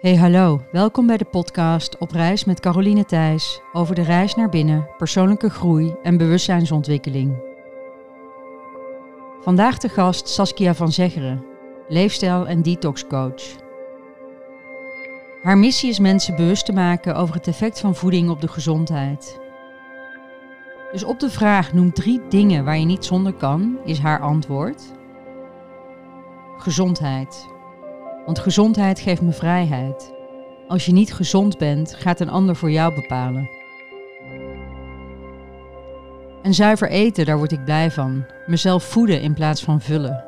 Hey hallo, welkom bij de podcast Op reis met Caroline Thijs over de reis naar binnen, persoonlijke groei en bewustzijnsontwikkeling. Vandaag de gast Saskia van Zeggeren, leefstijl- en detoxcoach. Haar missie is mensen bewust te maken over het effect van voeding op de gezondheid. Dus op de vraag noem drie dingen waar je niet zonder kan, is haar antwoord: gezondheid. Want gezondheid geeft me vrijheid. Als je niet gezond bent, gaat een ander voor jou bepalen. En zuiver eten, daar word ik blij van. Mezelf voeden in plaats van vullen.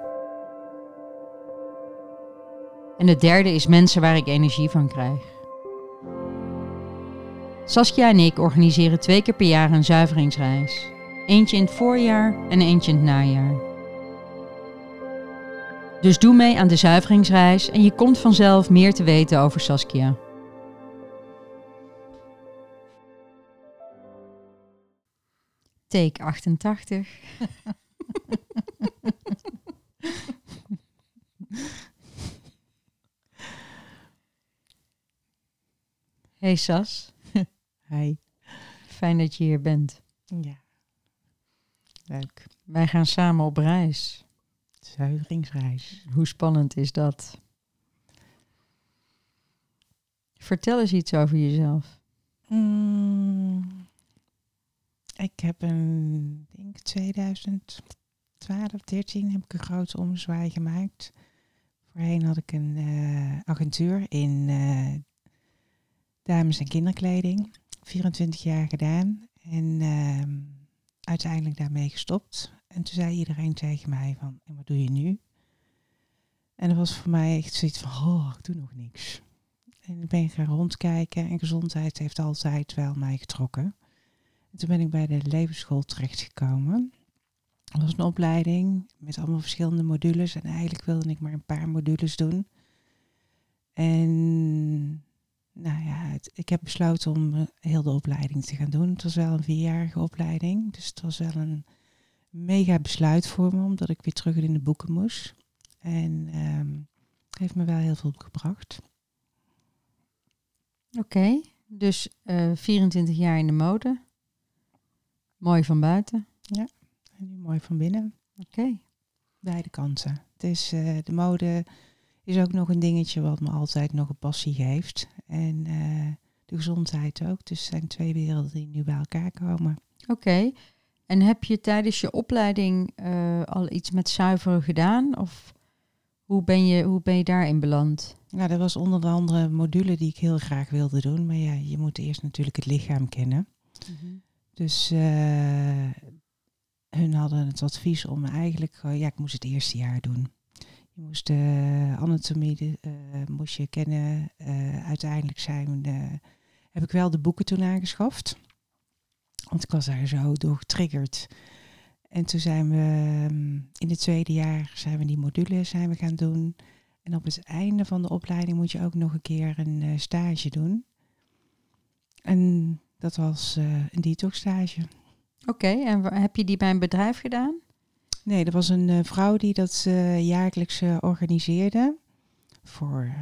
En de derde is mensen waar ik energie van krijg. Saskia en ik organiseren twee keer per jaar een zuiveringsreis. Eentje in het voorjaar en eentje in het najaar. Dus doe mee aan de zuiveringsreis en je komt vanzelf meer te weten over Saskia. Take 88. Hey Sas. Hi. Fijn dat je hier bent. Ja. Leuk. Wij gaan samen op reis. Hoe spannend is dat? Vertel eens iets over jezelf. Mm, ik heb een, denk 2012, 13 heb ik een grote omzwaai gemaakt. Voorheen had ik een eh, agentuur in eh, dames- en kinderkleding. 24 jaar gedaan. En ehm, uiteindelijk daarmee gestopt. En toen zei iedereen tegen mij van, doe je nu? En dat was voor mij echt zoiets van, oh, ik doe nog niks. En ik ben gaan rondkijken en gezondheid heeft altijd wel mij getrokken. En toen ben ik bij de levensschool terechtgekomen. Dat was een opleiding met allemaal verschillende modules. En eigenlijk wilde ik maar een paar modules doen. En nou ja, ik heb besloten om heel de opleiding te gaan doen. Het was wel een vierjarige opleiding. Dus het was wel een mega besluit voor me, omdat ik weer terug in de boeken moest. En het heeft me wel heel veel gebracht. Oké, dus eh 24 jaar in de mode. Mooi van buiten. En nu mooi van binnen. Oké. Beide kanten. Het is, eh, de mode is ook nog een dingetje wat me altijd nog een passie geeft. En eh, de gezondheid ook. Dus het zijn twee werelden die nu bij elkaar komen. Oké. En heb je tijdens je opleiding eh, al iets met zuiveren gedaan? Of hoe ben je, hoe ben je daarin beland? Nou, dat was onder andere een module die ik heel graag wilde doen. Maar ja, je moet eerst natuurlijk het lichaam kennen. Dus eh, hun hadden het advies om eigenlijk, ja, ik moest het eerste jaar doen. Je moest de anatomie de, eh, moest je kennen. Eh, uiteindelijk zijn, eh, heb ik wel de boeken toen aangeschaft. Want ik was daar zo door getriggerd. En toen zijn we ehm, in het tweede jaar zijn we die module zijn we gaan doen. En op het einde van de opleiding moet je ook nog een keer een eh, stage doen. En dat was eh, een detox stage. Oké, en heb je die bij een bedrijf gedaan? Nee, er was een eh, vrouw die dat jaarlijks organiseerde. Voor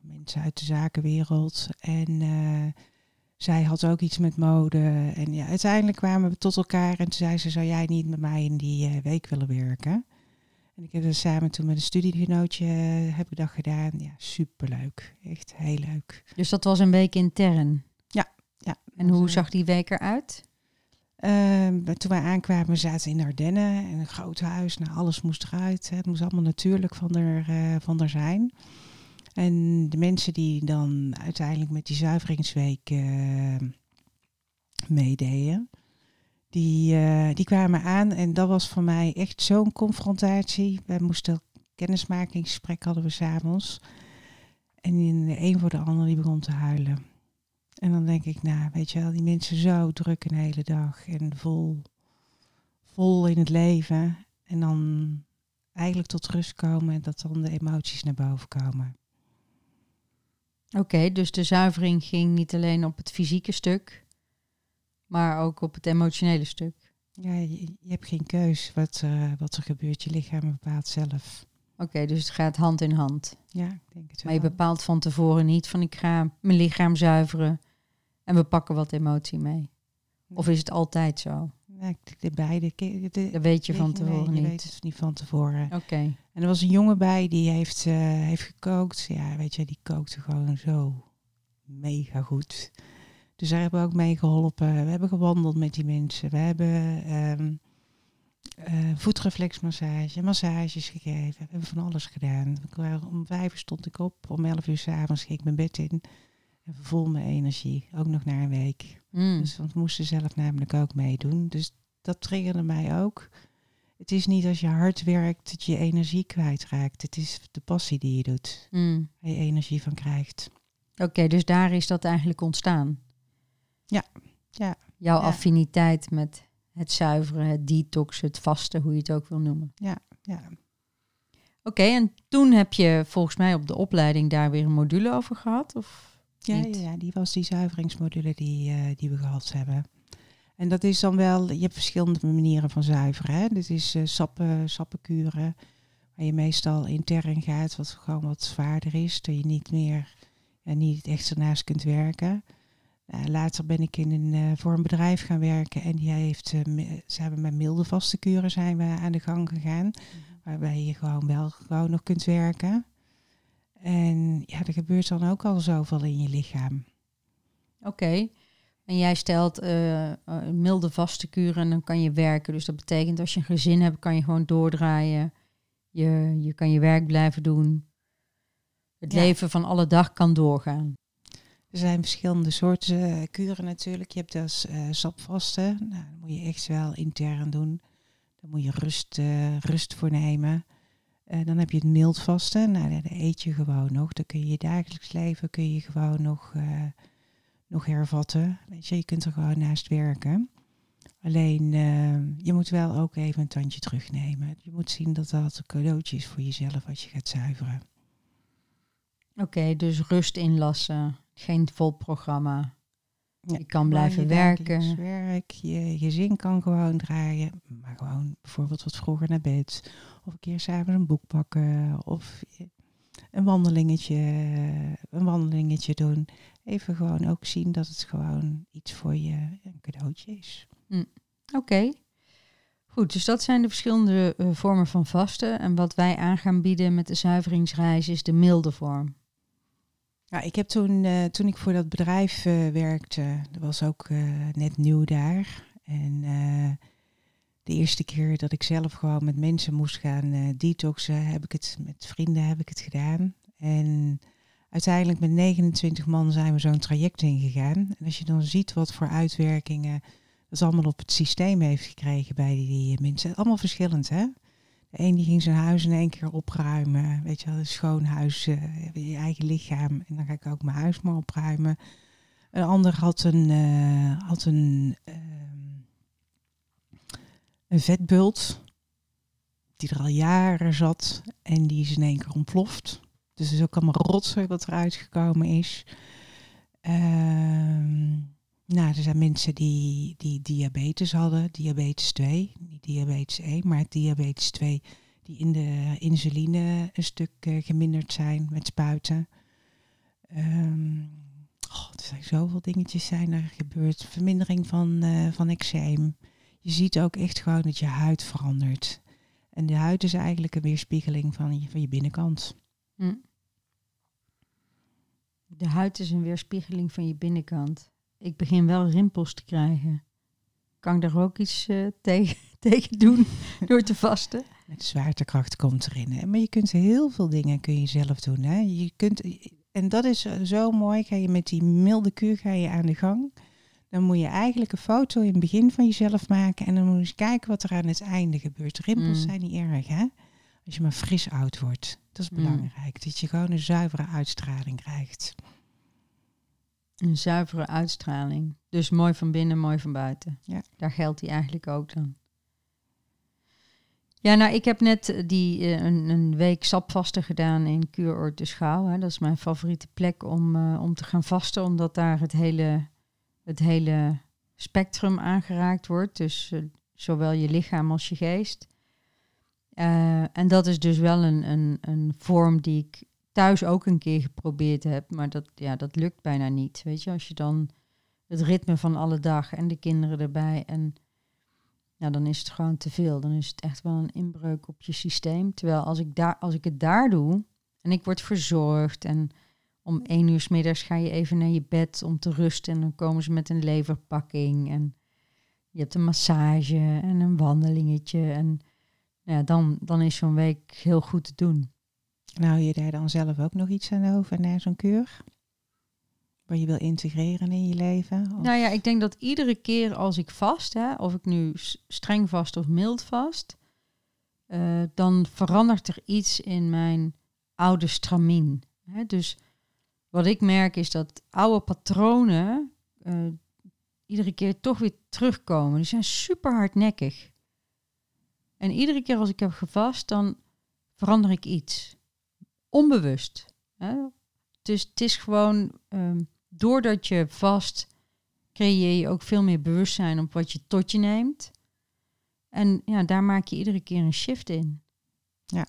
mensen uit de zakenwereld. En zij had ook iets met mode. En ja, uiteindelijk kwamen we tot elkaar. En toen zei ze, zou jij niet met mij in die eh, week willen werken? En ik heb dat samen toen met een studiegenootje eh, heb ik dat gedaan. Ja, superleuk. Echt heel leuk. Dus dat was een week intern. Ja. En hoe zag die week eruit? Ehm, toen wij aankwamen, we zaten in Ardennen, in een groot huis. Nou, alles moest eruit. Hè. Het moest allemaal natuurlijk van er, eh, van er zijn. En de mensen die dan uiteindelijk met die zuiveringsweek eh, meededen, die, eh, die kwamen aan. En dat was voor mij echt zo'n confrontatie. We moesten kennismakingsgesprek hadden we s'avonds. En in de een voor de ander die begon te huilen. En dan denk ik, nou, weet je wel, die mensen zo druk een hele dag en vol, vol in het leven. En dan eigenlijk tot rust komen en dat dan de emoties naar boven komen. Oké, dus de zuivering ging niet alleen op het fysieke stuk, maar ook op het emotionele stuk. Ja, je, je hebt geen keus wat, eh, wat er gebeurt. Je lichaam bepaalt zelf. Oké, dus het gaat hand in hand. Ja, ik denk het Maar je wel. bepaalt van tevoren niet van ik ga mijn lichaam zuiveren en we pakken wat emotie mee. Of is het altijd zo? De, de beide. De, Dat weet je van nee, tevoren je niet. weet het niet van tevoren. Oké. En er was een jongen bij die heeft, eh, heeft gekookt. Ja, weet je, die kookte gewoon zo mega goed. Dus daar hebben we ook mee geholpen. We hebben gewandeld met die mensen. We hebben ehm eh, voetreflexmassage, massages gegeven. We hebben van alles gedaan. Om vijf uur stond ik op. Om elf uur s'avonds ging ik mijn bed in. En vervol mijn energie. Ook nog na een week. Mm. Dus want we moesten zelf namelijk ook meedoen. Dus dat triggerde mij ook. Het is niet als je hard werkt dat je energie kwijtraakt. Het is de passie die je doet. Mm. Waar je energie van krijgt. Oké, dus daar is dat eigenlijk ontstaan. Ja, ja. Jouw Ja. affiniteit met het zuiveren, het detoxen, het vasten, hoe je het ook wil noemen. Ja, Oké, en toen heb je volgens mij op de opleiding daar weer een module over gehad? Of ja, ja, niet? ja, die was die zuiveringsmodule die, eh, die we gehad hebben. En dat is dan wel, je hebt verschillende manieren van zuiveren. Hè? Dit is eh, sappen, sappenkuren, waar je meestal intern gaat, wat gewoon wat zwaarder is. Dat je niet meer, ja, niet echt ernaast kunt werken. Nou, later ben ik in een, eh, voor een bedrijf gaan werken en die heeft, eh, ze hebben met milde vaste kuren zijn we aan de gang gegaan. Waarbij je gewoon wel gewoon nog kunt werken. En ja, er gebeurt dan ook al zoveel in je lichaam. Oké. En jij stelt een milde vaste kuur en dan kan je werken. Dus dat betekent als je een gezin hebt, kan je gewoon doordraaien. Je, je kan je werk blijven doen. Het Ja. leven van alle dag kan doorgaan. Er zijn verschillende soorten eh, kuren natuurlijk. Je hebt dus eh sapvasten. Nou, dat moet je echt wel intern doen. Daar moet je rust, rust voor nemen. Eh, dan heb je het mildvasten. Nou, daar eet je gewoon nog. Dan kun je je dagelijks leven kun je gewoon nog, eh, nog hervatten. Weet je, je kunt er gewoon naast werken. Alleen, eh, je moet wel ook even een tandje terugnemen. Je moet zien dat dat een cadeautje is voor jezelf als je gaat zuiveren. Oké, dus rust inlassen. Geen vol programma. Ja, Je kan blijven je werken. werk, je gezin kan gewoon draaien. Maar gewoon bijvoorbeeld wat vroeger naar bed. Of een keer s'avonds een boek pakken. Of een wandelingetje, een wandelingetje doen. Even gewoon ook zien dat het gewoon iets voor je een cadeautje is. Oké. Goed, dus dat zijn de verschillende eh, vormen van vasten. En wat wij aan gaan bieden met de zuiveringsreis is de milde vorm. Ja, ik heb toen, eh, toen ik voor dat bedrijf eh, werkte, dat was ook net nieuw daar. En de eerste keer dat ik zelf gewoon met mensen moest gaan eh, detoxen, heb ik het met vrienden heb ik het gedaan. En uiteindelijk met 29 man zijn we zo'n traject ingegaan. En als je dan ziet wat voor uitwerkingen dat allemaal op het systeem heeft gekregen bij die, mensen. Allemaal verschillend, hè? De een die ging zijn huis in één keer opruimen. Weet je wel, een schoon huis, eh, je eigen lichaam. En dan ga ik ook mijn huis maar opruimen. Een ander had een, eh, had een, een vetbult. Die er al jaren zat. En die is in één keer ontploft. Dus het is ook allemaal rotzooi wat eruit gekomen is. Ehm, nou, er zijn mensen die, die diabetes hadden, diabetes 2, niet diabetes 1, maar diabetes 2, die in de insuline een stuk eh, geminderd zijn met spuiten. Ehm, oh, er zijn zoveel dingetjes zijn er gebeurd. Vermindering van, eh, van eczeem. Je ziet ook echt gewoon dat je huid verandert. En de huid is eigenlijk een weerspiegeling van je, van je binnenkant. Hm. De huid is een weerspiegeling van je binnenkant. Ik begin wel rimpels te krijgen. Kan ik daar ook iets eh, tegen, tegen doen door te vasten? Met zwaartekracht komt erin. Hè? Maar je kunt heel veel dingen kun je zelf doen. Hè? Je kunt, en dat is eh, zo mooi. Ga je met die milde kuur ga je aan de gang. Dan moet je eigenlijk een foto in het begin van jezelf maken. En dan moet je eens kijken wat er aan het einde gebeurt. Rimpels Mm. zijn niet erg, hè? Als je maar fris oud wordt. Dat is Mm. belangrijk. Dat je gewoon een zuivere uitstraling krijgt. Een zuivere uitstraling. Dus mooi van binnen, mooi van buiten. Ja. Daar geldt die eigenlijk ook dan. Ja, nou, ik heb net eh, die, eh, een, een week sapvasten gedaan in Kuuroord de Schouw. Hè. Dat is mijn favoriete plek om, eh, om te gaan vasten, omdat daar het hele, het hele spectrum aangeraakt wordt. Dus eh, zowel je lichaam als je geest. Eh, en dat is dus wel een, een, een vorm die ik thuis ook een keer geprobeerd heb. Maar dat, ja, dat lukt bijna niet. Weet je, als je dan het ritme van alle dag en de kinderen erbij. En ja, dan is het gewoon te veel. Dan is het echt wel een inbreuk op je systeem. Terwijl als ik, daar, als ik het daar doe en ik word verzorgd en om één uur s middags ga je even naar je bed om te rusten en dan komen ze met een leverpakking en je hebt een massage en een wandelingetje en ja, dan, dan is zo'n week heel goed te doen. Nou, je daar dan zelf ook nog iets aan over naar zo'n kuur? Wat je wil integreren in je leven? Of? Nou ja, ik denk dat iedere keer als ik vast, hè, of ik nu streng vast of mild vast, uh, dan verandert er iets in mijn oude stramien. Hè? Dus wat ik merk is dat oude patronen uh, iedere keer toch weer terugkomen. Die zijn super hardnekkig. En iedere keer als ik heb gevast, dan verander ik iets. Onbewust. Hè? Dus het is gewoon, um, doordat je vast, creëer je ook veel meer bewustzijn op wat je tot je neemt. En ja, daar maak je iedere keer een shift in. Ja,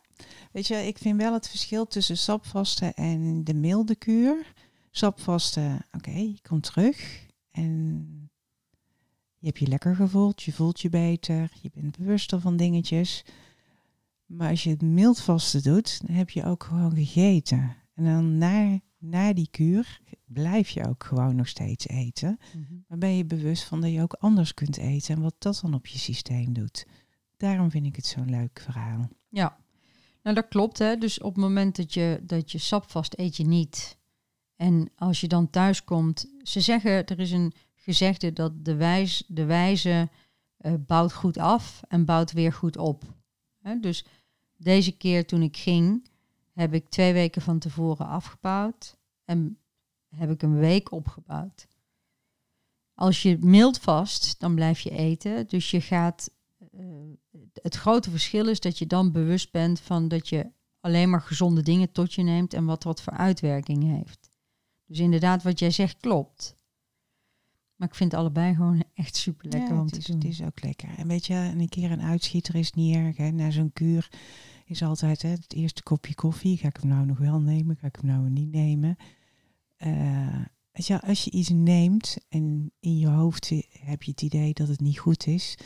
weet je, ik vind wel het verschil tussen sapvasten en de milde kuur. Sapvasten, oké, je komt terug en je hebt je lekker gevoeld, je voelt je beter, je bent bewuster van dingetjes. Maar als je het mildvasten doet, dan heb je ook gewoon gegeten. En dan na, na die kuur blijf je ook gewoon nog steeds eten. Mm Maar ben je bewust van dat je ook anders kunt eten en wat dat dan op je systeem doet. Daarom vind ik het zo'n leuk verhaal. Ja, nou dat klopt hè. Dus op het moment dat je, dat je sap vast eet je niet. En als je dan thuis komt, ze zeggen er is een gezegde dat de, wijs, de wijze uh, bouwt goed af en bouwt weer goed op. dus deze keer toen ik ging, heb ik twee weken van tevoren afgebouwd en heb ik een week opgebouwd. Als je mild vast, dan blijf je eten. Dus je gaat. Uh, het grote verschil is dat je dan bewust bent van dat je alleen maar gezonde dingen tot je neemt en wat dat voor uitwerking heeft. Dus inderdaad, wat jij zegt klopt. Maar ik vind allebei gewoon echt super lekker om te doen. Het is ook lekker. En weet je, een keer een uitschieter is niet erg. Hè. Na zo'n kuur is altijd hè, het eerste kopje koffie. Ga ik hem nou nog wel nemen? Ga ik hem nou niet nemen? Uh, je, als je iets neemt en in je hoofd heb je het idee dat het niet goed is,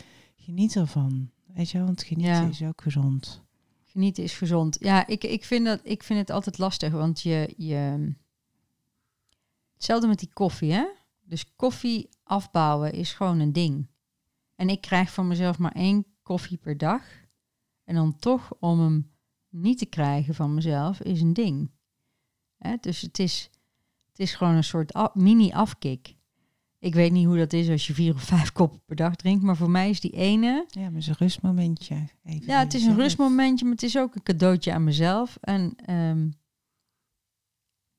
geniet ervan. Weet je, want genieten is ook gezond. Genieten is gezond. Ja, ik, ik, vind, dat, ik vind het altijd lastig, want je, je... Hetzelfde met die koffie, hè? Dus koffie afbouwen is gewoon een ding. En ik krijg van mezelf maar één koffie per dag. En dan toch om hem niet te krijgen van mezelf is een ding. dus het is, het is gewoon een soort mini-afkick. Ik weet niet hoe dat is als je vier of vijf koppen per dag drinkt, maar voor mij is die ene. Ja, maar is een rustmomentje. Even ja, het is een rustmomentje, maar het is ook een cadeautje aan mezelf. En, um,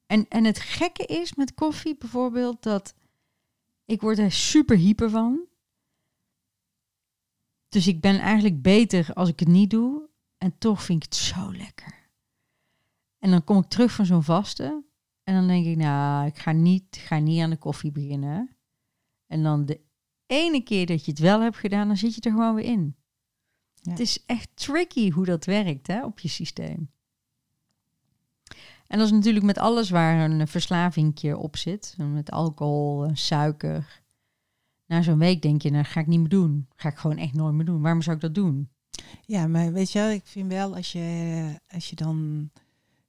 en, en het gekke is met koffie bijvoorbeeld dat ik word er super hyper van. Dus ik ben eigenlijk beter als ik het niet doe. En toch vind ik het zo lekker. En dan kom ik terug van zo'n vaste. En dan denk ik, nou, ik ga niet, ga niet aan de koffie beginnen. En dan de ene keer dat je het wel hebt gedaan, dan zit je er gewoon weer in. Het is echt tricky hoe dat werkt hè, op je systeem. En dat is natuurlijk met alles waar een verslavingje op zit. Met alcohol, suiker. Na zo'n week denk je, nou ga ik niet meer doen. Ga ik gewoon echt nooit meer doen. Waarom zou ik dat doen? Ja, maar weet je, ik vind wel als je, als je dan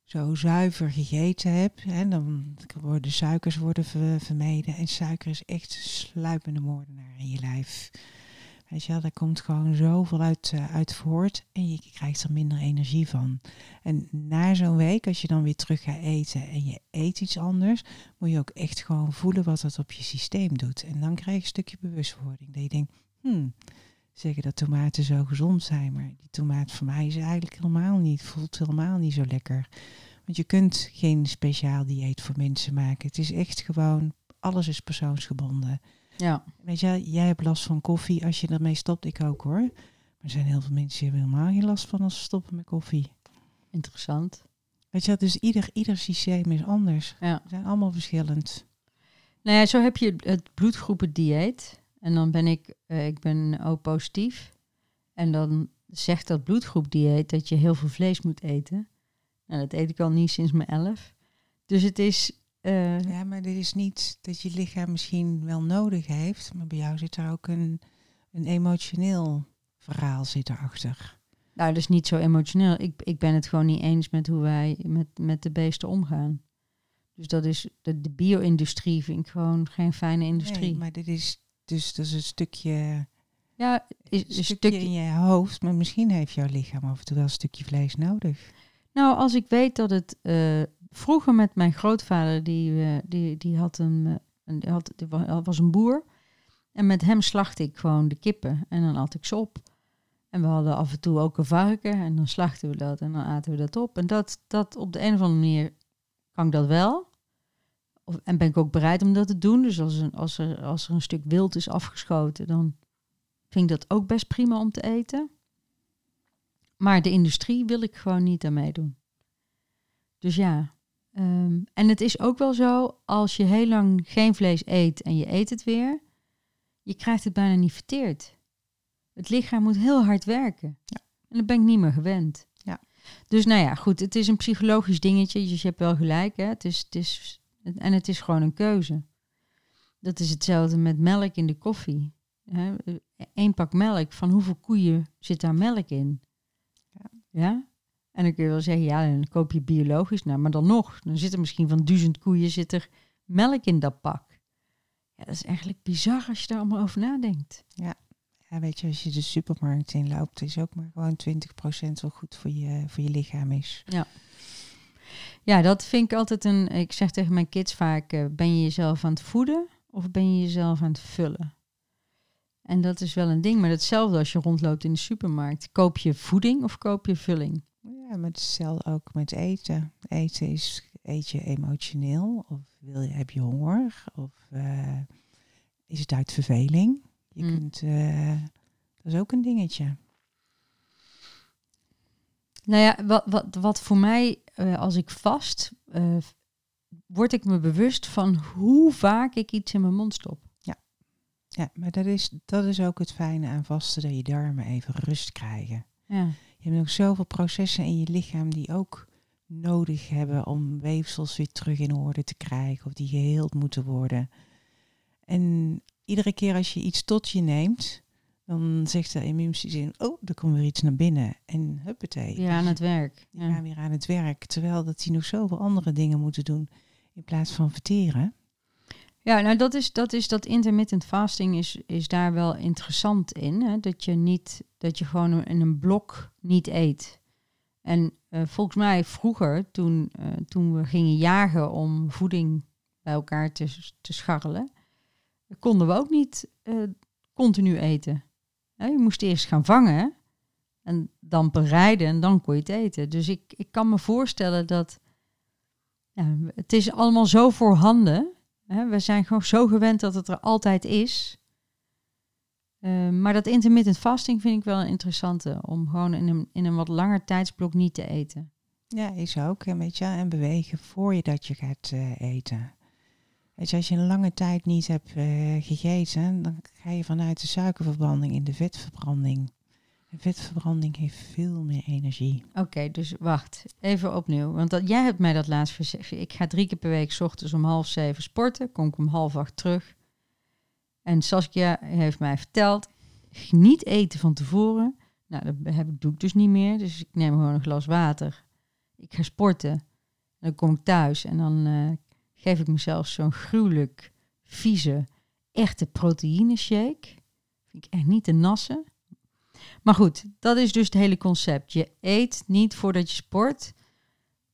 zo zuiver gegeten hebt, hè, dan worden suikers worden vermeden. En suiker is echt sluipende moordenaar in je lijf. Weet je wel, daar komt gewoon zoveel uit, uh, uit voort en je krijgt er minder energie van. En na zo'n week, als je dan weer terug gaat eten en je eet iets anders, moet je ook echt gewoon voelen wat dat op je systeem doet. En dan krijg je een stukje bewustwording. Dat je denkt, hmm, zeggen dat tomaten zo gezond zijn, maar die tomaat voor mij is eigenlijk helemaal niet, voelt helemaal niet zo lekker. Want je kunt geen speciaal dieet voor mensen maken. Het is echt gewoon, alles is persoonsgebonden. Ja. Weet je, jij hebt last van koffie als je ermee stopt. Ik ook hoor. Maar er zijn heel veel mensen die hebben helemaal geen last van als ze stoppen met koffie. Interessant. Weet je, dus ieder, ieder systeem is anders. Ja. Ze zijn allemaal verschillend. Nou ja, zo heb je het bloedgroependieet. En dan ben ik, uh, ik ben O positief. En dan zegt dat bloedgroepdieet dat je heel veel vlees moet eten. Nou, dat eet ik al niet sinds mijn elf. Dus het is... eh, Ja, maar dit is niet dat je lichaam misschien wel nodig heeft, maar bij jou zit er ook een, een emotioneel verhaal zit erachter. Nou, dat is niet zo emotioneel. Ik, ik ben het gewoon niet eens met hoe wij met, met de beesten omgaan. Dus dat is de, de bio-industrie vind ik gewoon geen fijne industrie. Nee, maar dit is dus dat is een stukje, ja, een een stukje stukje. in je hoofd, maar misschien heeft jouw lichaam af en toe wel een stukje vlees nodig. Nou, als ik weet dat het eh, vroeger met mijn grootvader, die, eh, die, die had een, eh, een, die had, die wa- was een boer. En met hem slachtte ik gewoon de kippen en dan at ik ze op. En we hadden af en toe ook een varken en dan slachten we dat en dan aten we dat op. En dat, dat op de een of andere manier kan ik dat wel. Of, en ben ik ook bereid om dat te doen. Dus als, een, als, er, als er een stuk wild is afgeschoten, dan vind ik dat ook best prima om te eten. Maar de industrie wil ik gewoon niet aan meedoen. Dus ja. ehm, en het is ook wel zo, als je heel lang geen vlees eet en je eet het weer, je krijgt het bijna niet verteerd. Het lichaam moet heel hard werken. Ja. En dat ben ik niet meer gewend. Ja. Dus nou ja, goed, het is een psychologisch dingetje. Dus je hebt wel gelijk, hè. Het is, het is, en het is gewoon een keuze. Dat is hetzelfde met melk in de koffie. Eén pak melk, van hoeveel koeien zit daar melk in? Ja. ja? En dan kun je wel zeggen, ja, dan koop je biologisch. Nou, maar dan nog, dan zit er misschien van duizend koeien zit er melk in dat pak. Ja, dat is eigenlijk bizar als je daar allemaal over nadenkt. Ja, weet je, als je de supermarkt inloopt, is ook maar gewoon 20% wel goed voor je, voor je lichaam is. Ja, dat vind ik altijd een. Ik zeg tegen mijn kids vaak: eh, ben je jezelf aan het voeden of ben je jezelf aan het vullen? En dat is wel een ding, maar hetzelfde als je rondloopt in de supermarkt. Koop je voeding of koop je vulling? Ja, maar hetzelfde ook met eten. Eten is, eet je emotioneel? Of wil je, heb je honger? Of eh, is het uit verveling? Je Mm. kunt, eh, dat is ook een dingetje. Nou ja, wat, wat, wat voor mij, eh, als ik vast, eh, word ik me bewust van hoe vaak ik iets in mijn mond stop. Ja, maar dat is, dat is ook het fijne aan vasten, dat je darmen even rust krijgen. Ja. Je hebt nog zoveel processen in je lichaam die ook nodig hebben om weefsels weer terug in orde te krijgen of die geheeld moeten worden. En iedere keer als je iets tot je neemt, dan zegt de immuunsysteem, oh, er komt weer iets naar binnen. En huppatee. Weer aan het werk. Ja. gaan weer aan het werk. Terwijl dat die nog zoveel andere dingen moeten doen in plaats van verteren. Ja, nou dat is dat, is dat intermittent fasting is, is daar wel interessant in. Hè? Dat je niet, dat je gewoon in een blok niet eet. En eh, volgens mij vroeger, toen, eh, toen we gingen jagen om voeding bij elkaar te, te scharrelen, konden we ook niet eh, continu eten. Je moest eerst gaan vangen en dan bereiden en dan kon je het eten. Dus ik, ik kan me voorstellen dat het is allemaal zo voorhanden Hè, we zijn gewoon zo gewend dat het er altijd is. Eh, maar dat intermittent fasting vind ik wel een interessante. Om gewoon in een, in een wat langer tijdsblok niet te eten. Ja, is ook. En, weet je, en bewegen voor je dat je gaat eh, eten. Weet je, als je een lange tijd niet hebt eh, gegeten, dan ga je vanuit de suikerverbranding in de vetverbranding. En vetverbranding heeft veel meer energie. Oké, dus wacht. Even opnieuw. Want dat, jij hebt mij dat laatst gezegd. Ik ga drie keer per week 's ochtends om half zeven sporten. Kom ik om half acht terug. En Saskia heeft mij verteld, niet eten van tevoren. Nou, dat heb doe ik dus niet meer. Dus ik neem gewoon een glas water. Ik ga sporten. En dan kom ik thuis en dan eh, geef ik mezelf zo'n gruwelijk vieze, echte proteïne shake. Vind ik echt niet te nassen. Maar goed, dat is dus het hele concept. Je eet niet voordat je sport.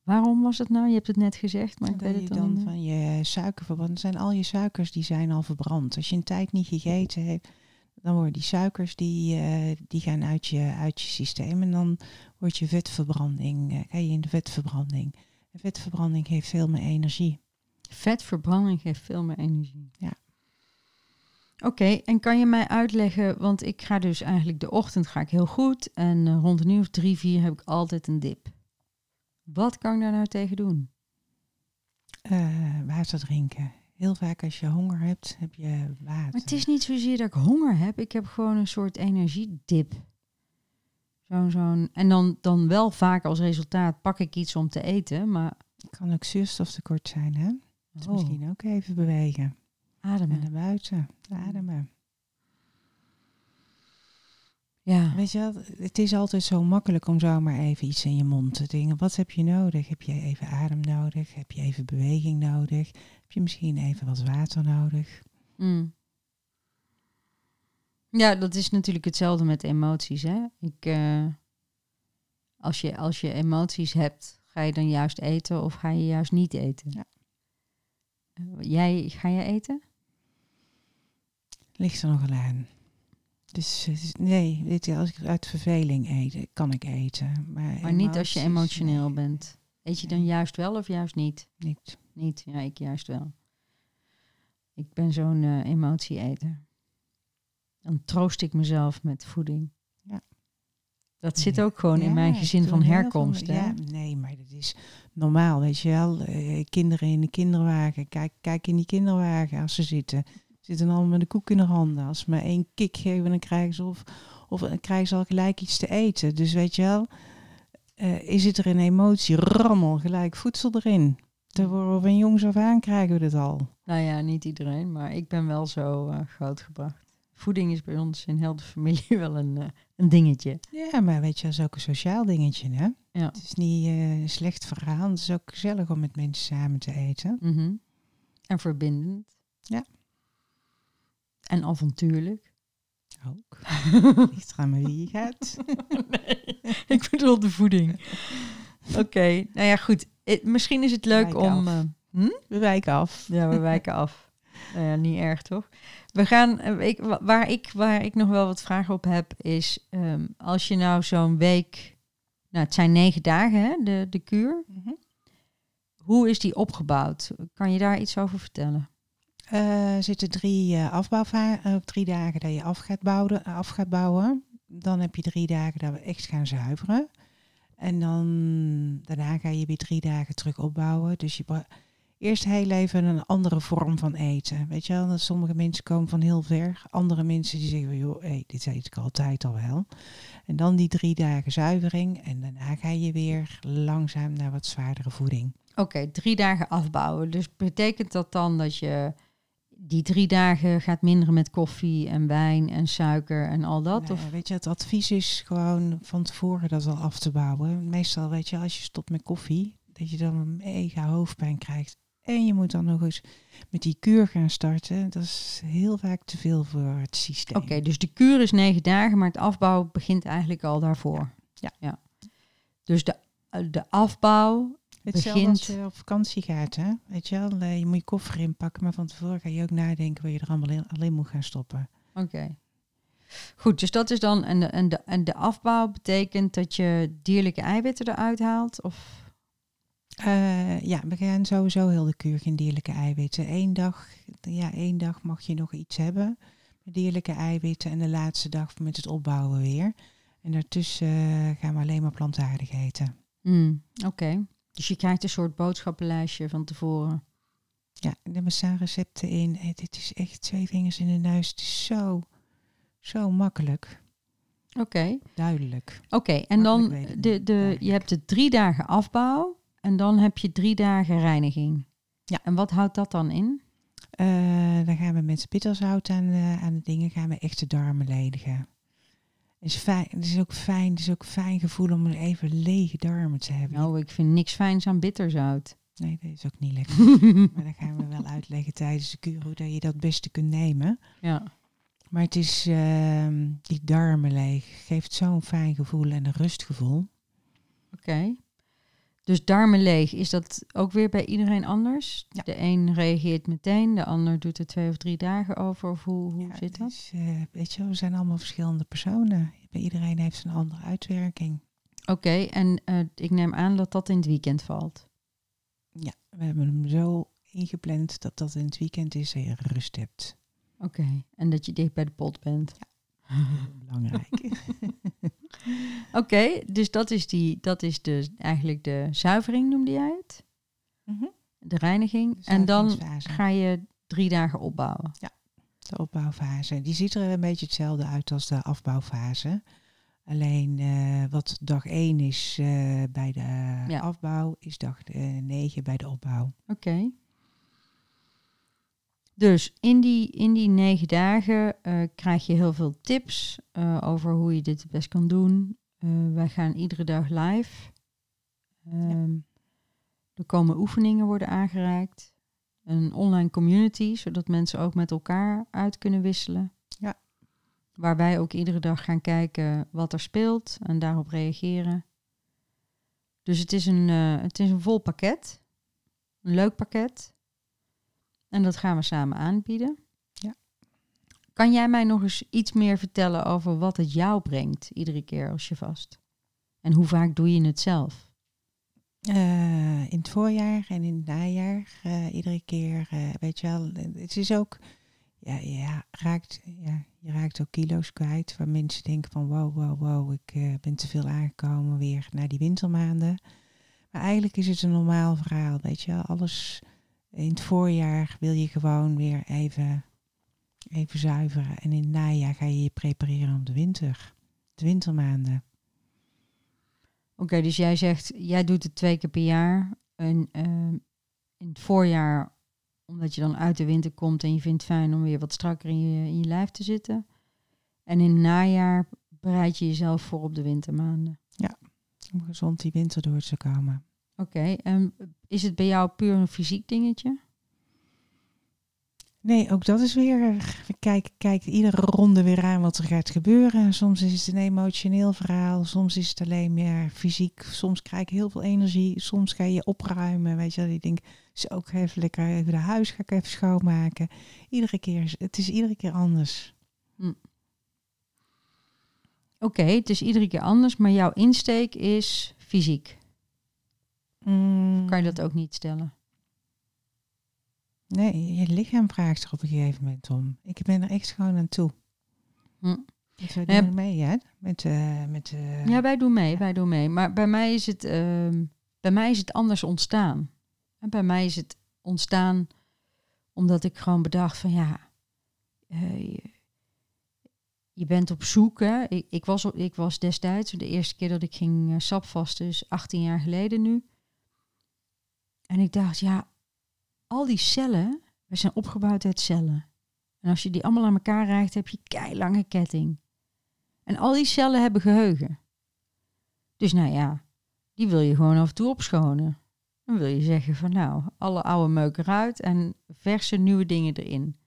Waarom was het nou? Je hebt het net gezegd, maar ik weet het dan van je suikerverbrand, zijn al je suikers die zijn al verbrand. Als je een tijd niet gegeten hebt, dan worden die suikers die, eh, die gaan uit je, uit je systeem. En dan wordt je vetverbranding, eh, ga je in de vetverbranding. En vetverbranding heeft veel meer energie. Vetverbranding geeft veel meer energie. Ja. Oké, en kan je mij uitleggen, want ik ga dus eigenlijk de ochtend ga ik heel goed en eh, rond een uur of drie, vier heb ik altijd een dip. Wat kan ik daar nou tegen doen? Eh, water drinken. Heel vaak als je honger hebt, heb je water. Maar het is niet zozeer dat ik honger heb, ik heb gewoon een soort energiedip. Zo Zo'n, zo'n, en dan, dan wel vaak als resultaat pak ik iets om te eten, maar Het kan ook zuurstoftekort zijn, hè? Dus Oh. misschien ook even bewegen. En ademen. naar buiten, ademen. Ja, Weet je wel, het is altijd zo makkelijk om zomaar even iets in je mond te dingen. Wat heb je nodig? Heb je even adem nodig? Heb je even beweging nodig? Heb je misschien even wat water nodig? Mm. Ja, dat is natuurlijk hetzelfde met emoties. Hè? Ik, eh, als, je, als je emoties hebt, ga je dan juist eten of ga je juist niet eten? Ja. Eh, Jij, ga je eten? Ligt er nogal aan. Dus eh, nee, weet je, als ik uit verveling eet, kan ik eten. Maar, Maar niet als je emotioneel nee, bent. Eet je dan Nee. juist wel of juist niet? Niet. Niet, ja, ik juist wel. Ik ben zo'n eh emotie-eter. Dan troost ik mezelf met voeding. Ja. Dat zit ook gewoon in mijn gezin van herkomst. Ja, nee, maar dat is normaal, weet je wel. Eh, kinderen in de kinderwagen, kijk, kijk in die kinderwagen als ze zitten. Zitten allemaal met de koek in de handen. Als ze maar één kick geven, dan krijgen ze, of, of dan krijgen ze al gelijk iets te eten. Dus weet je wel, eh, is het er een emotie, rammel, gelijk voedsel erin. Te worden van jongs af aan krijgen we dat al. Nou ja, niet iedereen, maar ik ben wel zo eh, grootgebracht. Voeding is bij ons in heel de familie wel een, een dingetje. Ja, maar weet je, dat is ook een sociaal dingetje, hè? Ja. Het is niet eh, een slecht verhaal. Het is ook gezellig om met mensen samen te eten. Mhm. En verbindend. Ja. En avontuurlijk. Ook. Ligt eraan met wie je gaat. nee, ik bedoel de voeding. Oké, nou ja, goed. Eh, misschien is het leuk om... eh, hm? We wijken af. Ja, we wijken af. Nou ja, niet erg toch? We gaan, ik, waar, ik, waar ik nog wel wat vragen op heb, is ehm, als je nou zo'n week, nou het zijn negen dagen hè, de, de kuur, hoe is die opgebouwd? Kan je daar iets over vertellen? Eh, Er zitten drie uh, afbouwva- drie dagen dat je af gaat, bouwen, af gaat bouwen. Dan heb je drie dagen dat we echt gaan zuiveren. En dan daarna ga je weer drie dagen terug opbouwen. Dus je eerst heel even een andere vorm van eten. Weet je wel, dat sommige mensen komen van heel ver. Andere mensen die zeggen, joh, hey, dit eet ik altijd al wel. En dan die drie dagen zuivering. En daarna ga je weer langzaam naar wat zwaardere voeding. Oké, drie dagen afbouwen. Dus betekent dat dan dat je die drie dagen gaat minderen met koffie en wijn en suiker en al dat? Nou of? weet je, het advies is gewoon van tevoren dat al af te bouwen. Meestal, weet je, als je stopt met koffie, dat je dan een mega hoofdpijn krijgt. En je moet dan nog eens met die kuur gaan starten. Dat is heel vaak te veel voor het systeem. Oké, dus de kuur is negen dagen, maar het afbouwen begint eigenlijk al daarvoor. Ja. ja. Dus de, eh, de afbouw. Hetzelfde begint- als je op vakantie gaat, hè? Weet je wel, eh, je moet je koffer inpakken, maar van tevoren ga je ook nadenken waar je er allemaal in, alleen moet gaan stoppen. Oké. Goed, dus dat is dan. En de, en, de, en de afbouw betekent dat je dierlijke eiwitten eruit haalt? Of. Eh, ja, we gaan sowieso heel de kuur geen dierlijke eiwitten. Eén dag, ja, één dag mag je nog iets hebben met dierlijke eiwitten en de laatste dag met het opbouwen weer. En daartussen eh, gaan we alleen maar plantaardig eten. Hmm, Oké. Dus je krijgt een soort boodschappenlijstje van tevoren. Ja, er staan recepten in. Eh, dit is echt twee vingers in de neus. Het is zo, zo makkelijk. Oké. Duidelijk. Oké, en dan Makkelijk de, de, je hebt de drie dagen afbouw en dan heb je drie dagen reiniging. Ja. En wat houdt dat dan in? Eh, dan gaan we met bitterzout aan, eh, aan de dingen, gaan we echt de darmen ledigen. Het is, fijn, het is ook fijn, het is ook fijn gevoel om even lege darmen te hebben. Nou, ik vind niks fijns aan bitterzout. Nee, dat is ook niet lekker. maar dan gaan we wel uitleggen tijdens de kuur hoe dat je dat beste kunt nemen. ja. Maar het is ehm, die darmen leeg. Geeft zo'n fijn gevoel en een rustgevoel. Oké. Dus darmen leeg, is dat ook weer bij iedereen anders? Ja. De een reageert meteen, de ander doet er twee of drie dagen over. Of hoe, hoe Ja, zit het dat? eh, weet je, we zijn allemaal verschillende personen. Bij iedereen heeft een andere uitwerking. Oké, en eh, ik neem aan dat dat in het weekend valt. Ja, we hebben hem zo ingepland dat dat in het weekend is en je rust hebt. Oké, en dat je dicht bij de pot bent. Heel belangrijk. Oké, dus dat is, die, dat is de, eigenlijk de zuivering, noemde jij het? Mhm. De reiniging. De en dan ga je drie dagen opbouwen. De opbouwfase. Die ziet er een beetje hetzelfde uit als de afbouwfase. Alleen eh, wat dag 1 is eh, bij de Ja. afbouw, is dag 9 bij de opbouw. Oké. Dus in die, in die negen dagen eh, krijg je heel veel tips eh, over hoe je dit het best kan doen. Eh, wij gaan iedere dag live. Ehm, Er komen oefeningen worden aangereikt. Een online community, zodat mensen ook met elkaar uit kunnen wisselen. Ja. Waar wij ook iedere dag gaan kijken wat er speelt en daarop reageren. Dus het is een, het is een vol pakket. Een leuk pakket. En dat gaan we samen aanbieden. Ja. Kan jij mij nog eens iets meer vertellen over wat het jou brengt iedere keer als je vast? En hoe vaak doe je het zelf? Eh, in het voorjaar en in het najaar, eh, iedere keer, eh, weet je wel, het is ook, ja, ja, raakt, ja, je raakt ook kilo's kwijt, waar mensen denken van wow, wow, wow, ik ben te veel aangekomen weer naar die wintermaanden. Maar eigenlijk is het een normaal verhaal, weet je wel, alles in het voorjaar wil je gewoon weer even, even zuiveren en in het najaar ga je je prepareren op de winter, de wintermaanden. Oké, dus jij zegt, jij doet het twee keer per jaar. En ehm, in het voorjaar, omdat je dan uit de winter komt en je vindt het fijn om weer wat strakker in je, in je lijf te zitten. En in het najaar bereid je jezelf voor op de wintermaanden. Om gezond die winter door te komen. Oké, en is het bij jou puur een fysiek dingetje? Nee, ook dat is weer. We kijken, kijken iedere ronde weer aan wat er gaat gebeuren. Soms is het een emotioneel verhaal, soms is het alleen meer fysiek. Soms krijg ik heel veel energie, soms ga je opruimen. Weet je wel, je denkt, zo ook even lekker even de huis ga ik even schoonmaken. Iedere keer, is- het is iedere keer anders. Oké, het is iedere keer anders, maar jouw insteek is fysiek. Mm, Kan je dat ook niet stellen? Nee, je lichaam vraagt er op een gegeven moment om. Ik ben er echt gewoon aan toe. Hm. Dus wij doen mee, hè? Met, eh met eh, Ja, wij doen mee, ja. wij doen mee. Maar bij mij is het, ehm, bij mij is het anders ontstaan. En bij mij is het ontstaan omdat ik gewoon bedacht van ja, eh, je, je bent op zoek. Hè? Ik, ik, was, ik was destijds, de eerste keer dat ik ging uh, sapvasten, dus 18 jaar geleden nu. En ik dacht, ja, al die cellen, we zijn opgebouwd uit cellen. En als je die allemaal aan elkaar rijgt, heb je keilange ketting. En al die cellen hebben geheugen. Dus nou ja, die wil je gewoon af en toe opschonen. Dan wil je zeggen van nou, alle oude meuk eruit en verse nieuwe dingen erin.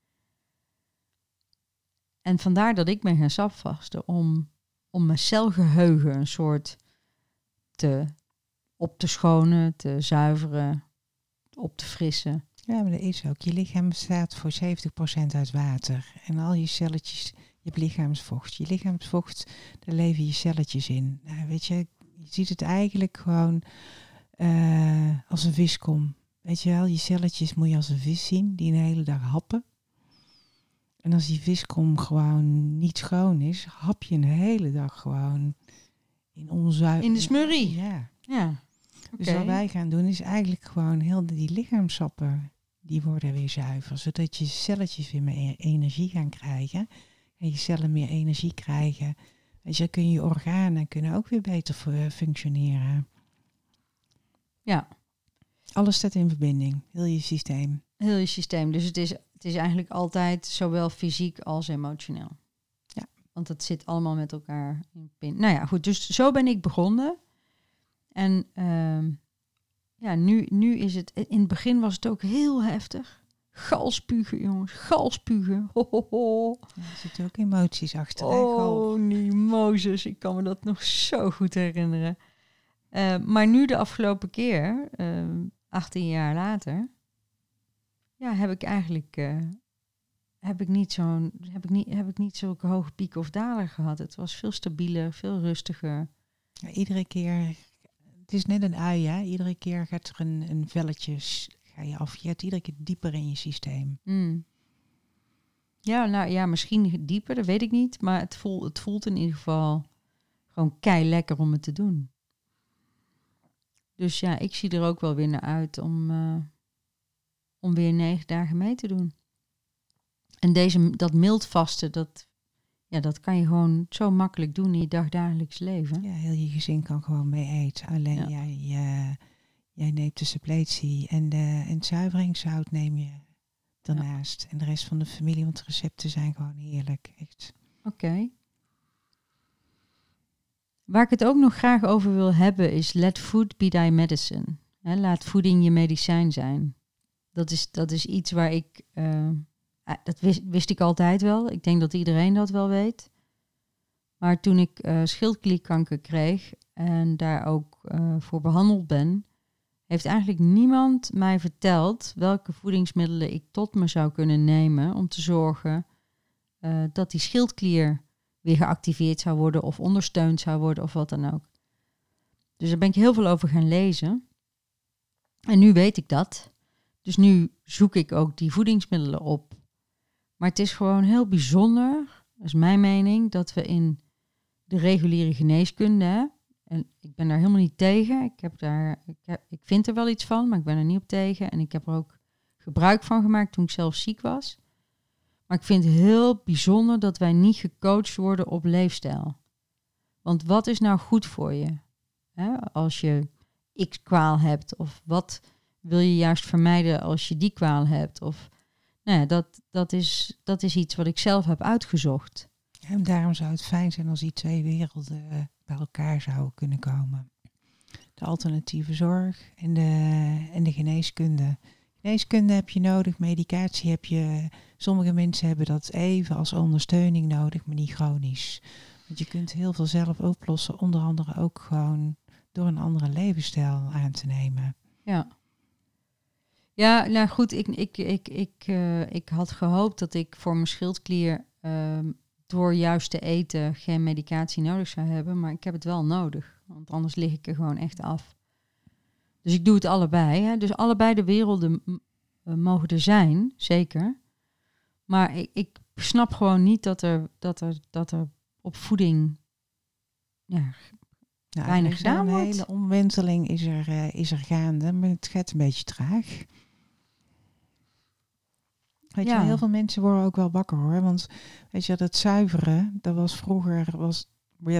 En vandaar dat ik ben gaan sapvasten om, om mijn celgeheugen een soort te, op te schonen, te zuiveren, op te frissen. Ja, maar dat is ook. Je lichaam bestaat voor 70% uit water. En al je celletjes, je hebt lichaamsvocht. Je lichaamsvocht, daar leven je celletjes in. Nou, weet je, je ziet het eigenlijk gewoon eh, als een viskom. Weet je wel, je celletjes moet je als een vis zien, die een hele dag happen. En als die viskom gewoon niet schoon is, hap je een hele dag gewoon in onzuiver... In de smurrie. Ja. Ja, Dus wat wij gaan doen is eigenlijk gewoon heel die lichaamsappen, die worden weer zuiver. Zodat je celletjes weer meer energie gaan krijgen. En je cellen meer energie krijgen. Je, dan kun je organen kunnen ook weer beter fu- functioneren. ja. Alles staat in verbinding, heel je systeem. heel je systeem. Dus het is, het is eigenlijk altijd zowel fysiek als emotioneel. Ja. Want het zit allemaal met elkaar in pin. Nou ja, goed. Dus zo ben ik begonnen. En ehm, ja, nu, nu is het... In het begin was het ook heel heftig. Galspugen, jongens. Galspugen. Ho, ho, ho. Ja, er zitten ook emoties achter. Oh, nee, Mozes. Ik kan me dat nog zo goed herinneren. Eh, maar nu de afgelopen keer, eh, 18 jaar later, ja, heb ik eigenlijk eh, heb ik niet zo'n heb ik niet heb ik niet zulke hoge pieken of dalen gehad. Het was veel stabieler, veel rustiger. Ja, iedere keer, het is net een ui, hè? Iedere keer gaat er een, een velletje, ga je af. Je gaat iedere keer dieper in je systeem. Mm. Ja, nou ja, misschien dieper, dat weet ik niet. Maar het, voelt het voelt in ieder geval gewoon kei lekker om het te doen. Dus ja, ik zie er ook wel weer naar uit om, eh, om weer negen dagen mee te doen. En deze, dat mild vasten, dat ja, dat kan je gewoon zo makkelijk doen in je dagdagelijks leven. Ja, heel je gezin kan gewoon mee eten. Alleen Ja. jij, jij neemt de suppletie en, de, en het zuiveringszout neem je daarnaast. En de rest van de familie, want de recepten zijn gewoon heerlijk. Echt. Oké. Waar ik het ook nog graag over wil hebben is let food be thy medicine. Hè, laat voeding je medicijn zijn. Dat is, dat is iets waar ik, eh, dat wist, wist ik altijd wel. Ik denk dat iedereen dat wel weet. Maar toen ik eh schildklierkanker kreeg en daar ook eh, voor behandeld ben, heeft eigenlijk niemand mij verteld welke voedingsmiddelen ik tot me zou kunnen nemen om te zorgen eh, dat die schildklier weer geactiveerd zou worden of ondersteund zou worden of wat dan ook. Dus daar ben ik heel veel over gaan lezen. En nu weet ik dat. Dus nu zoek ik ook die voedingsmiddelen op. Maar het is gewoon heel bijzonder, dat is mijn mening, dat we in de reguliere geneeskunde, en ik ben daar helemaal niet tegen, ik, heb daar, ik, ik vind er wel iets van, maar ik ben er niet op tegen. En ik heb er ook gebruik van gemaakt toen ik zelf ziek was. Maar ik vind het heel bijzonder dat wij niet gecoacht worden op leefstijl. Want wat is nou goed voor je? Als je x kwaal hebt, of wat wil je juist vermijden als je die kwaal hebt? Of, nou ja, dat, dat, is, dat is iets wat ik zelf heb uitgezocht. En daarom zou het fijn zijn als die twee werelden eh, bij elkaar zouden kunnen komen. De alternatieve zorg en de, en de geneeskunde. Geneeskunde heb je nodig, medicatie heb je. Sommige mensen hebben dat even als ondersteuning nodig, maar niet chronisch. Want je kunt heel veel zelf oplossen, onder andere ook gewoon door een andere levensstijl aan te nemen. Ja. Ja, nou goed, ik, ik, ik, ik, eh, ik had gehoopt dat ik voor mijn schildklier ehm, door juist te eten geen medicatie nodig zou hebben. Maar ik heb het wel nodig, want anders lig ik er gewoon echt af. Dus ik doe het allebei. Hè. Dus allebei de werelden eh, mogen er zijn, zeker. Maar ik, ik snap gewoon niet dat er, dat er, dat er op voeding... Ja, Nou, Weinig gedaan Een wordt. hele omwenteling is er, eh, is er gaande, maar het gaat een beetje traag. Weet je, Ja. heel veel mensen worden ook wel wakker hoor. Want weet je, dat zuiveren, dat was vroeger was,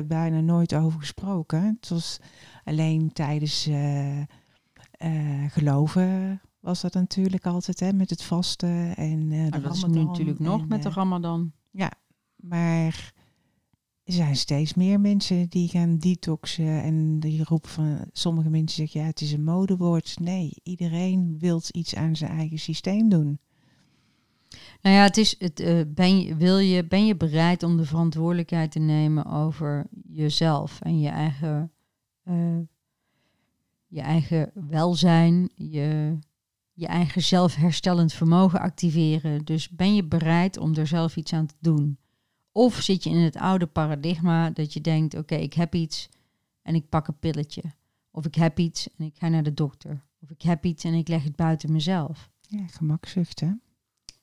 bijna nooit over gesproken. Het was alleen tijdens eh, eh, geloven was dat natuurlijk altijd, hè, met het vasten en eh de maar dat nu natuurlijk nog en, met de ramadan. maar er zijn steeds meer mensen die gaan detoxen en die roepen van sommige mensen zeggen ja het is een modewoord. Nee, iedereen wil iets aan zijn eigen systeem doen. Nou ja, het is het, eh, ben, je, wil je, ben je bereid om de verantwoordelijkheid te nemen over jezelf en je eigen, eh, je eigen welzijn, je, je eigen zelfherstellend vermogen activeren. Dus ben je bereid om er zelf iets aan te doen? Of zit je in het oude paradigma dat je denkt, oké, ik heb iets en ik pak een pilletje. Of ik heb iets en ik ga naar de dokter. Of ik heb iets en ik leg het buiten mezelf. Ja, gemakzucht hè.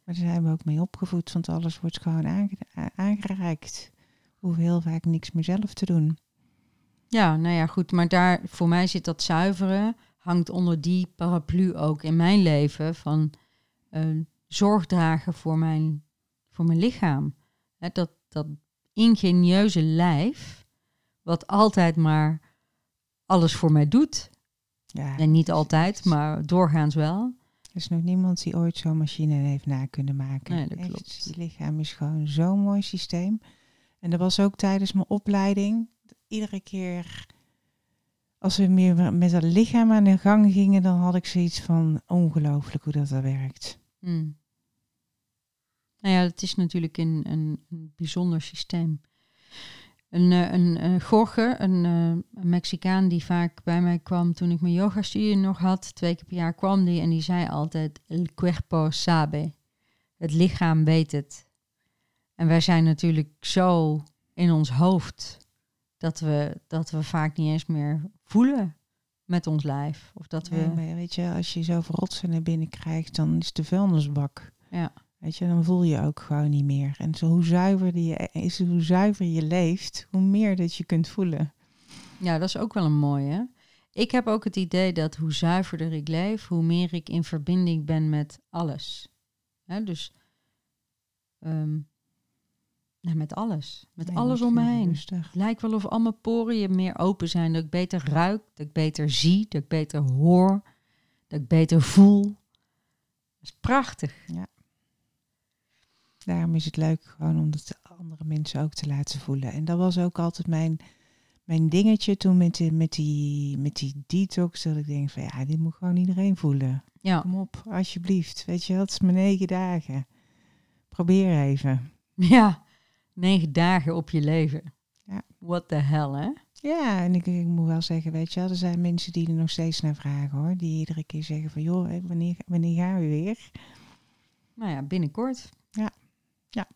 Maar daar zijn we ook mee opgevoed, want alles wordt gewoon aangereikt. Hoeven heel vaak niks meer zelf te doen. Ja, nou ja, goed. Maar daar, voor mij zit dat zuiveren, hangt onder die paraplu ook in mijn leven van eh, zorg dragen voor mijn, voor mijn lichaam. Dat, dat ingenieuze lijf, wat altijd maar alles voor mij doet. Ja, En niet altijd, maar doorgaans wel. Er is nog niemand die ooit zo'n machine heeft na kunnen maken. Nee, dat Echt, klopt. Je lichaam is gewoon zo'n mooi systeem. En dat was ook tijdens mijn opleiding. Iedere keer als we meer met dat lichaam aan de gang gingen, dan had ik zoiets van ongelooflijk hoe dat, dat werkt. Hmm. Nou ja, het is natuurlijk een, een, een bijzonder systeem. Een, eh, een, een Gorge, een, eh, een Mexicaan die vaak bij mij kwam toen ik mijn yoga-studie nog had, twee keer per jaar kwam die en die zei altijd, el cuerpo sabe. Het lichaam weet het. En wij zijn natuurlijk zo in ons hoofd dat we, dat we vaak niet eens meer voelen met ons lijf. Of dat we... Nee, weet je, als je zoveel rotsen naar binnen krijgt, dan is de vuilnisbak. Ja. Weet je, dan voel je ook gewoon niet meer. En zo hoe zuiver je is, hoe zuiver je leeft, hoe meer dat je kunt voelen. Ja, dat is ook wel een mooie. Ik heb ook het idee dat hoe zuiverder ik leef, hoe meer ik in verbinding ben met alles. Dus ehm, Nou, met alles. Met Nee, alles om me heen. Rustig. Het lijkt wel of al mijn poriën meer open zijn. Dat ik beter ruik, dat ik beter zie, dat ik beter hoor, dat ik beter voel. Dat is prachtig. Daarom is het leuk gewoon om het andere mensen ook te laten voelen. En dat was ook altijd mijn, mijn dingetje toen met, die, met, die, met die detox. Dat ik denk van ja, dit moet gewoon iedereen voelen. Ja, Kom op, alsjeblieft. Weet je, het is maar negen dagen. Probeer even. ja. Negen dagen op je leven. Ja. What the hell, hè? Ja, en ik, ik moet wel zeggen, weet je wel, er zijn mensen die er nog steeds naar vragen hoor. Die iedere keer zeggen van joh, wanneer, wanneer gaan we weer? Nou ja, binnenkort. Ja.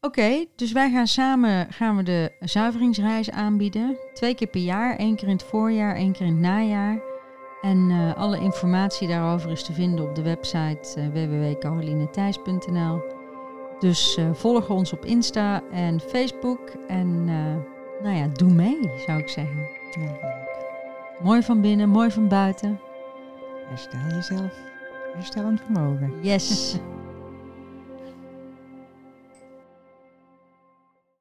Oké, dus wij gaan samen gaan we de zuiveringsreis aanbieden. Twee keer per jaar, één keer in het voorjaar, één keer in het najaar. En eh, alle informatie daarover is te vinden op de website uh, www.carolinethijs.nl. Dus eh, volg ons op Insta en Facebook. En eh, nou ja, doe mee, zou ik zeggen. Ja, leuk. Mooi van binnen, mooi van buiten. Herstel jezelf. Herstellend vermogen. Yes.